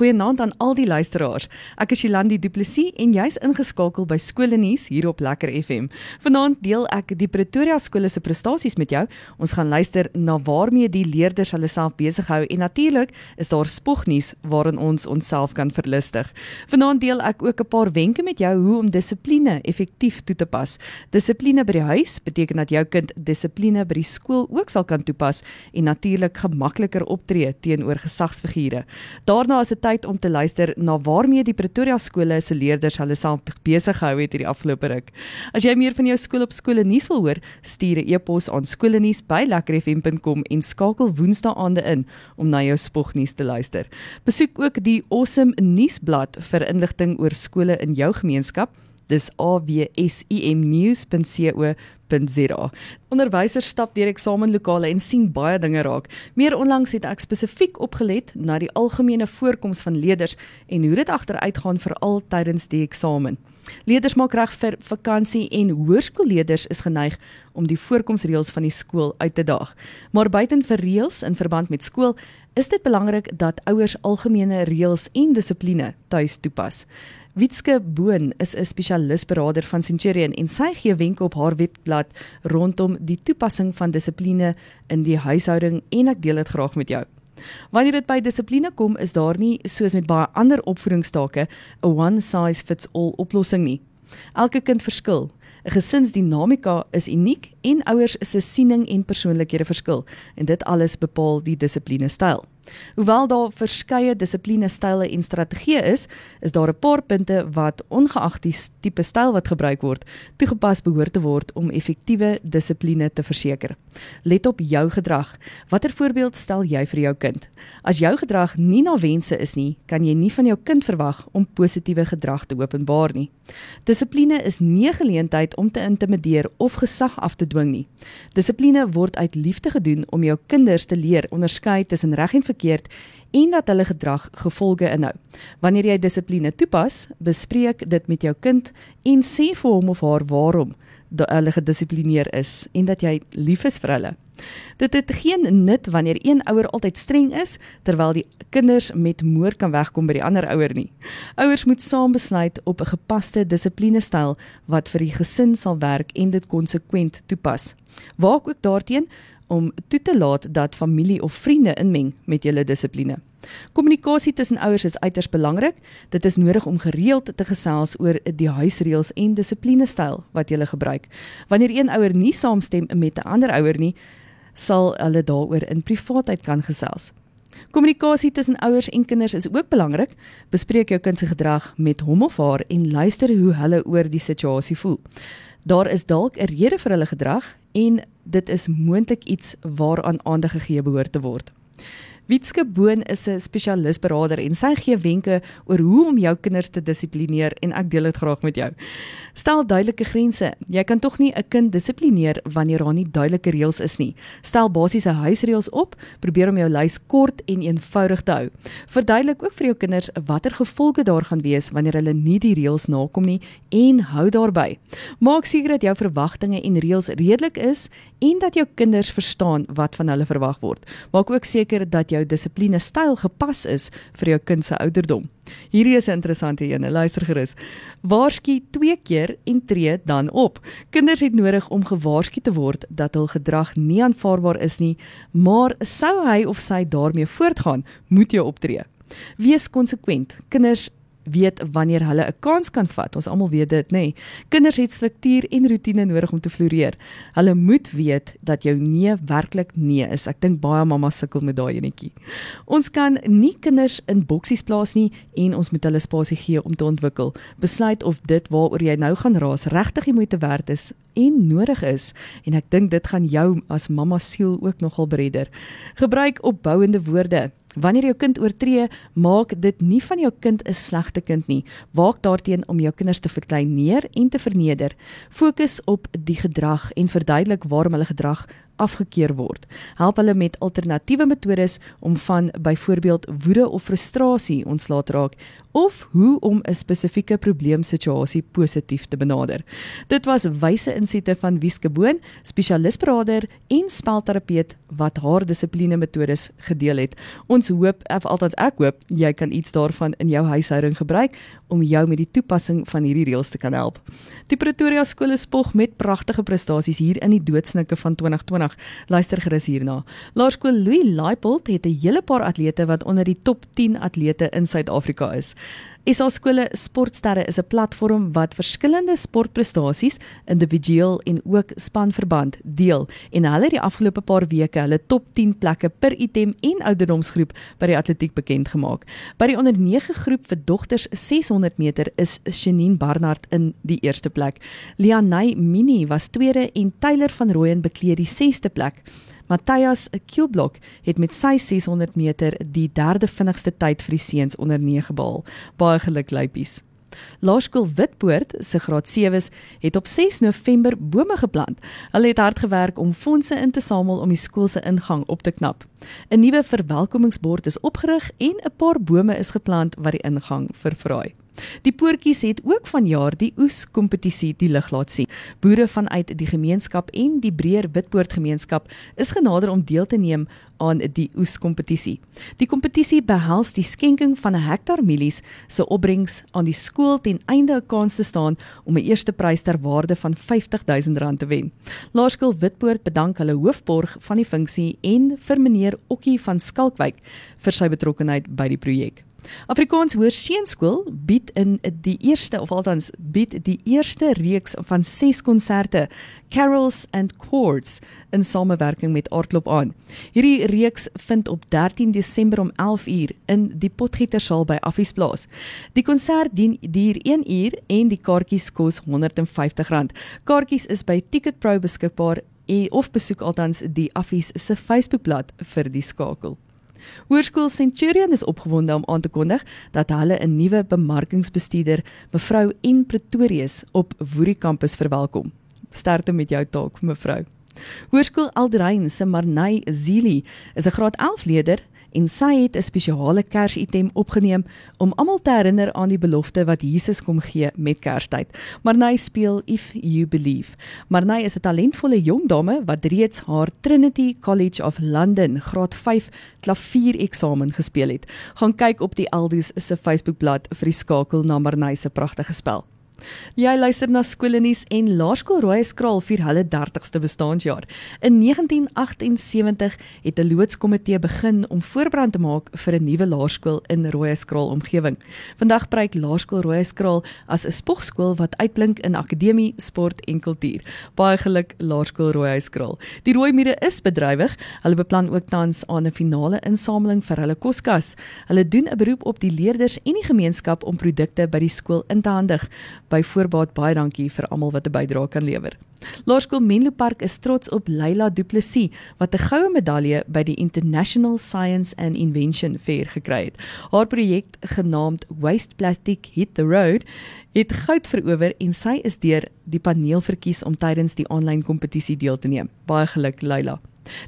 Goeienaand aan al die luisteraars. Ek is Jolandi Du Plessis en jy's ingeskakel by Skole Nuus hier op Lekker FM. Vanaand deel ek die Pretoria skole se prestasies met jou. Ons gaan luister na waarmee die leerders hulle self besig hou en natuurlik is daar spognuus waarin ons onsself kan verlustig. Vanaand deel ek ook 'n paar wenke met jou hoe om dissipline effektief toe te pas. Dissipline by die huis beteken dat jou kind dissipline by die skool ook sal kan toepas en natuurlik gemakliker optree teenoor gesagsfigure. Daarna is dit tyd om te luister na waarmee die Pretoria skole se leerders hulle self besig gehou het hierdie afgelope ruk. As jy meer van jou skool op skole nuus wil hoor, stuur 'n e-pos aan skoolnuus@lekkerfm.com en skakel woensdae aande in om na jou spognuus te luister. Besoek ook die Awesome nuusblad vir inligting oor skole in jou gemeenskap. Dis awsimnews.co www.rsg.za. Onderwysers stap deur eksamenlokale en sien baie dinge raak. Meer onlangs het ek spesifiek opgelet na die algemene voorkoms van leerders en hoe dit agteruitgaan veral tydens die eksamen. Leerders maak reg vir vakansie en hoërskoolleerders is geneig om die voorkomsreëls van die skool uit te daag. Maar buiten vir reëls in verband met skool is dit belangrik dat ouers algemene reëls en dissipline tuis toepas. Witske Boon is 'n spesialisberader van Centurion en sy gee wenke op haar webblad rondom die toepassing van dissipline in die huishouding en ek deel dit graag met jou. Wanneer dit by dissipline kom, is daar nie soos met baie ander opvoedingstake 'n one size fits all oplossing nie. Elke kind verskil. 'n Gesinsdinamika is uniek en ouers se siening en persoonlikhede verskil en dit alles bepaal die dissipline styl. Hoewel daar verskeie dissipline style en strategieë is, is daar 'n paar punte wat ongeag die tipe styl wat gebruik word, toegepas behoort te word om effektiewe dissipline te verseker. Let op jou gedrag. Watter voorbeeld stel jy vir jou kind? As jou gedrag nie na wense is nie, kan jy nie van jou kind verwag om positiewe gedrag te openbaar nie. Dissipline is nie 'n geleentheid om te intimideer of gesag af te dwing nie. Dissipline word uit liefde gedoen om jou kinders te leer onderskei tussen reg en verkeerd en dat hulle gedrag gevolge inhou. Wanneer jy dissipline toepas, bespreek dit met jou kind en sê vir hom of haar waarom hulle gedissiplineer is en dat jy lief is vir hulle. Dit het geen nut wanneer een ouer altyd streng is terwyl die kinders met moer kan wegkom by die ander ouer nie. Ouers moet saam besluit op 'n gepaste dissiplinestyl wat vir die gesin sal werk en dit konsekwent toepas. Waak ook daarteen om toe te laat dat familie of vriende inmeng met julle dissipline. Kommunikasie tussen ouers is uiters belangrik. Dit is nodig om gereeld te gesels oor die huisreëls en dissiplinestyl wat jy gebruik. Wanneer een ouer nie saamstem met 'n ander ouer nie, sal hulle daaroor in privaatheid kan gesels. Kommunikasie tussen ouers en kinders is ook belangrik. Bespreek jou kind se gedrag met hom of haar en luister hoe hulle oor die situasie voel. Daar is dalk 'n rede vir hulle gedrag en dit is moontlik iets waaraan aandag gegee behoort te word. Witske Boon is 'n spesialisberader en sy gee wenke oor hoe om jou kinders te dissiplineer en ek deel dit graag met jou. Stel duidelike grense. Jy kan tog nie 'n kind dissiplineer wanneer daar nie duidelike reëls is nie. Stel basiese huisreëls op, probeer om jou lys kort en eenvoudig te hou. Verduidelik ook vir jou kinders watter gevolge daar gaan wees wanneer hulle nie die reëls nakom nie en hou daarby. Maak seker dat jou verwagtinge en reëls redelik is en dat jou kinders verstaan wat van hulle verwag word. Maak ook seker dat jou dissipline styl gepas is vir jou kind se ouderdom. Hierdie is 'n interessante een. Luister gerus. Waarsku twee keer en tree dan op. Kinders het nodig om gewaarsku te word dat hul gedrag nie aanvaarbaar is nie, maar sou hy of sy daarmee voortgaan, moet jy optree. Wees konsekwent. Kinders weet wanneer hulle 'n kans kan vat. Ons almal weet dit, nê. Nee. Kinders het struktuur en rotine nodig om te floreer. Hulle moet weet dat jou nee werklik nee is. Ek dink baie mammas sukkel met daai enetjie. Ons kan nie kinders in boksies plaas nie en ons moet hulle spasie gee om te ontwikkel. Besluit of dit waaroor jy nou gaan raas regtig die moeite werd is en nodig is en ek dink dit gaan jou as mamma siel ook nogal bredder. Gebruik opbouende woorde. Wanneer jou kind oortree, maak dit nie van jou kind 'n slegte kind nie. Waak daarteen om jou kinders te verkleineer en te verneder. Fokus op die gedrag en verduidelik waarom hulle gedrag afgekeur word. Help hulle met alternatiewe metodes om van byvoorbeeld woede of frustrasie ontslae te raak of hoe om 'n spesifieke probleemsituasie positief te benader. Dit was wyse insigte van Wieske Boon, spesialisberader en spelterapeut wat haar dissipline metodes gedeel het. Ons hoop, of althans ek hoop, jy kan iets daarvan in jou huishouding gebruik om jou met die toepassing van hierdie reëls te kan help. Die Pretoria skole spog met pragtige prestasies hier in die doodsnikke van 2020. Luister gerus hierna. Laerskool Louis Laipold het 'n hele paar atlete wat onder die top 10 atlete in Suid-Afrika is. SA skole Sportsterre is 'n platform wat verskillende sportprestasies individueel en ook spanverband deel en hulle het die afgelope paar weke hulle top 10 plekke per item en ouderdomsgroep by die atletiek bekend gemaak. By die onder 9 groep vir dogters 600 meter is Shanine Barnard in die eerste plek. Lianay Mini was tweede en Taylor van Rooyen bekleed die 6ste plek. Matthias Kielblok het met sy 600 meter die derde vinnigste tyd vir die seuns onder 9 behaal. Baie geluk luipies. Laerskool Witpoort se graad 7s het op 6 November bome geplant. Hulle het hard gewerk om fondse in te samel om die skool se ingang op te knap. 'n Nuwe verwelkomingsbord is opgerig en 'n paar bome is geplant wat die ingang verfraai. Die poortjies het ook vanjaar die oes kompetisie die lig laat sien. Boere vanuit die gemeenskap en die breër Witpoort gemeenskap is genader om deel te neem aan die oes kompetisie. Die kompetisie behels die skenking van 'n hektaar mielies se opbrengs aan die skool ten einde 'n kans te staan om 'n eerste prys ter waarde van R50000 te wen. Laerskool Witpoort bedank hulle hoofborg van die funksie en vir meneer Okkie van Skalkwyk vir sy betrokkeheid by die projek. Afrikaans Hoërseunskool bied in die eerste of althans bied die eerste reeks van 6 konserte Carols and Chords in samewerking met Aardklop aan. Hierdie reeks vind op 13 Desember om 11uur in die Potgietersaal by Affiesplaas. Die konsert dien duur 1 uur en die kaartjies kos R150. Kaartjies is by Ticketpro beskikbaar en of besoek althans die Affies se Facebookblad vir die skakel. Hoërskool Centurion is opgewonde om aan te kondig dat hulle 'n nuwe bemarkingsbestuurder, mevrou En Pretorius, op Woerie kampus verwelkom. Sterkte met jou taak, mevrou. Hoërskool Aldrein se Marnay Zili is 'n graad 11 leerder en sy het 'n spesiale Kersitem opgeneem om almal te herinner aan die belofte wat Jesus kom gee met Kerstyd. Marnay speel If You Believe. Marnay is 'n talentvolle jong dame wat reeds haar Trinity College of London graad 5 klaviereksamen gespeel het. Gaan kyk op die Aldus se Facebookblad vir die skakel na Marnay se pragtige spel. Jy luister na Skoolnuus en Laerskool Rooieskraal vier hulle 30ste bestaanjaar. In 1978 het 'n loodskomitee begin om voorbrand te maak vir 'n nuwe laerskool in Rooieskraal omgewing. Vandag preek Laerskool Rooieskraal as 'n spogskool wat uitblink in akademie, sport en kultuur. Baie geluk Laerskool Rooieskraal. Die rooi mure is bedrywig. Hulle beplan ook tans aan 'n finale insameling vir hulle koskas. Hulle doen 'n beroep op die leerders en die gemeenskap om produkte by die skool in te handig by voorbaat baie dankie vir almal wat 'n bydrae kan lewer. Laerskool Menlo Park is trots op Leila Du Plessis wat 'n goue medalje by die International Science and Invention Fair gekry het. Haar projek genaamd Waste Plastic Hit the Road het goud verower en sy is deur die paneel verkies om tydens die aanlyn kompetisie deel te neem. Baie geluk Leila.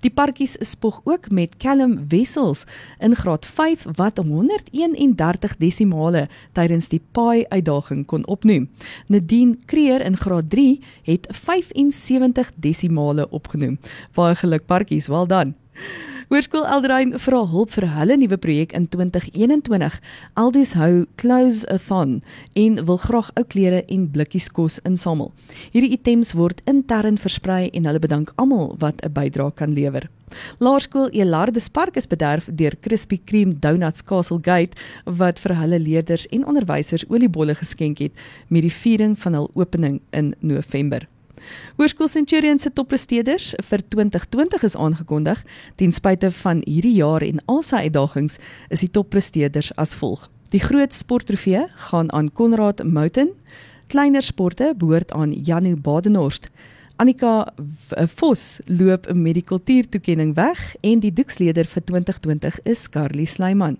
Die parkies spog ook met Callum Wessels in graad 5 wat 131 desimale tydens die Pi uitdaging kon opnoem. Nadine Creer in graad 3 het 75 desimale opgenoem. Baie geluk parkies, wel dan. Hoërskool Eldrein vra hulp vir hulle nuwe projek in 2021. Aldus hou Close a Thon en wil graag ou klere en blikkies kos insamel. Hierdie items word intern versprei en hulle bedank almal wat 'n bydrae kan lewer. Laerskool Elarde Spark is bederf deur Krispy Kreme Donuts Castle Gate wat vir hulle leerders en onderwysers oliebolle geskenk het met die viering van hul opening in November. Hoërskool Centurion se toppresteerders vir 2020 is aangekondig. Ten spyte van hierdie jaar en al sy uitdagings, is die toppresteerders as volg: Die groot sporttrofee gaan aan Konrad Mouten. Kleiner sporte behoort aan Janu Badenhorst. Annika Vos loop 'n medikultuurtoekenning weg en die doeksleder vir 2020 is Carly Snyman.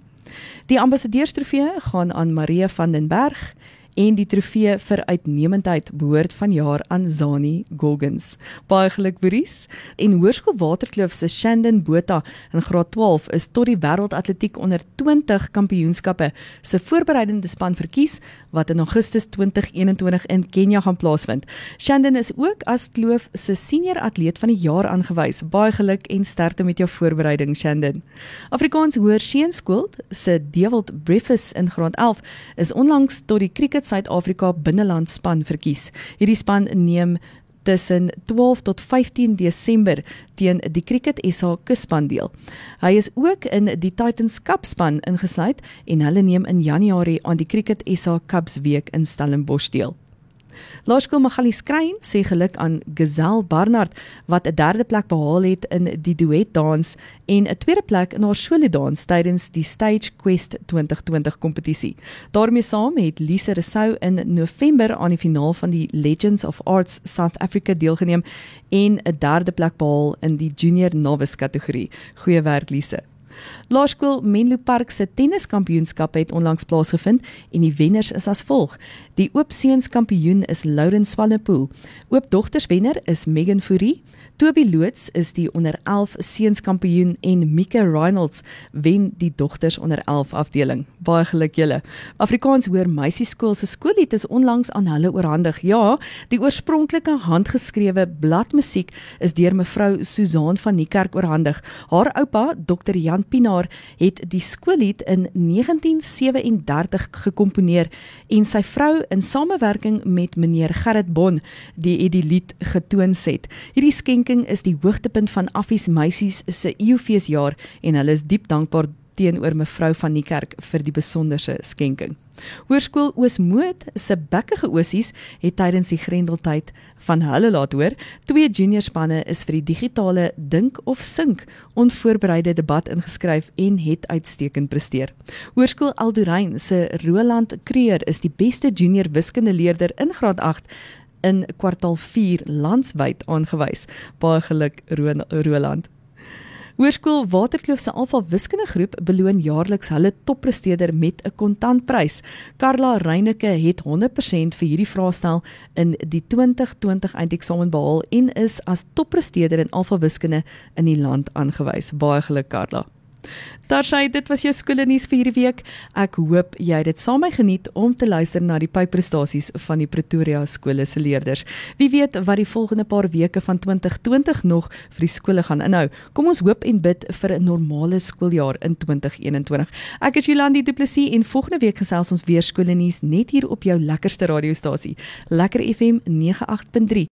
Die ambassadeurstrofee gaan aan Maria van den Berg en die trofee vir uitnemendheid behoort vanjaar aan Zani Goggins. Baie geluk Boris. En Hoërskool Waterkloof se Shandon Botha in graad 12 is tot die wêreldatletiek onder 20 kampioenskappe se voorbereidende span verkies wat in Augustus 2021 in Kenja gaan plaasvind. Shandon is ook as Kloof se senior atleet van die jaar aangewys. Baie geluk en sterkte met jou voorbereiding Shandon. Afrikaans Hoër Seunskool se Dewald Breakfast in graad 11 is onlangs tot die Cricket Suid-Afrika binneland span verkies. Hierdie span neem tussen 12 tot 15 Desember teen die Cricket SA kusspan deel. Hy is ook in die Titans Cup span ingesluit en hulle neem in Januarie aan die Cricket SA Cups week in Stellenbosch deel. Laerskool Magalies Skrein sê geluk aan Gazelle Barnard wat 'n derde plek behaal het in die duet dans en 'n tweede plek in haar solo dans tydens die Stage Quest 2020 kompetisie. daarmee saam het Lise Resou in November aan die finaal van die Legends of Arts South Africa deelgeneem en 'n derde plek behaal in die junior novice kategorie. Goeie werk Lise. Laerskool Menlo Park se tenniskampioenskap het onlangs plaasgevind en die wenners is as volg. Die oop seuns kampioen is Lauren Swanepoel. Oop dogters wenner is Megan Fourie. Toby Loots is die onder 11 seuns kampioen en Mika Reynolds wen die dogters onder 11 afdeling. Baie geluk julle. Afrikaans Hoër Meisieskool se skoollied is onlangs aan hulle oorhandig. Ja, die oorspronklike handgeskrewe bladmusiek is deur mevrou Susan van Niekerk oorhandig. Haar oupa, Dr. Jan Pinaar, het die skoollied in 1937 gekomponeer en sy vrou in samewerking met meneer Gerrit Bon die het die lied getoon set. Hierdie skenk skenking is die hoogtepunt van Affies Meisies se Eeufeesjaar en hulle is diep dankbaar teenoor mevrou van die kerk vir die besonderse skenking. Hoërskool Oosmoed se bekkige ossies het tydens die Grendeltyd van hulle laat hoor, twee juniorspanne is vir die digitale dink of sink onvoorbereide debat ingeskryf en het uitstekend presteer. Hoërskool Aldorein se Roland Kreer is die beste junior wiskundeleerder in graad 8 in kwartaal 4 landwyd aangewys. Baie geluk Roland. Hoërskool Waterkloof se Alfa Wiskunde groep beloon jaarliks hulle toppresteerder met 'n kontantprys. Karla Reyneke het 100% vir hierdie vraestel in die 2020 eindeksamen behaal en is as toppresteerder in Alfa Wiskunde in die land aangewys. Baie geluk Karla. Daar sê dit was jou skoolnuus vir hierdie week. Ek hoop jy het dit saam my geniet om te luister na die pyprestasies van die Pretoria skole se leerders. Wie weet wat die volgende paar weke van 2020 nog vir die skole gaan inhou. Kom ons hoop en bid vir 'n normale skooljaar in 2021. Ek is Jolandi Du Plessis en volgende week gesels ons weer skoolnuus net hier op jou lekkerste radiostasie. Lekker FM 98.3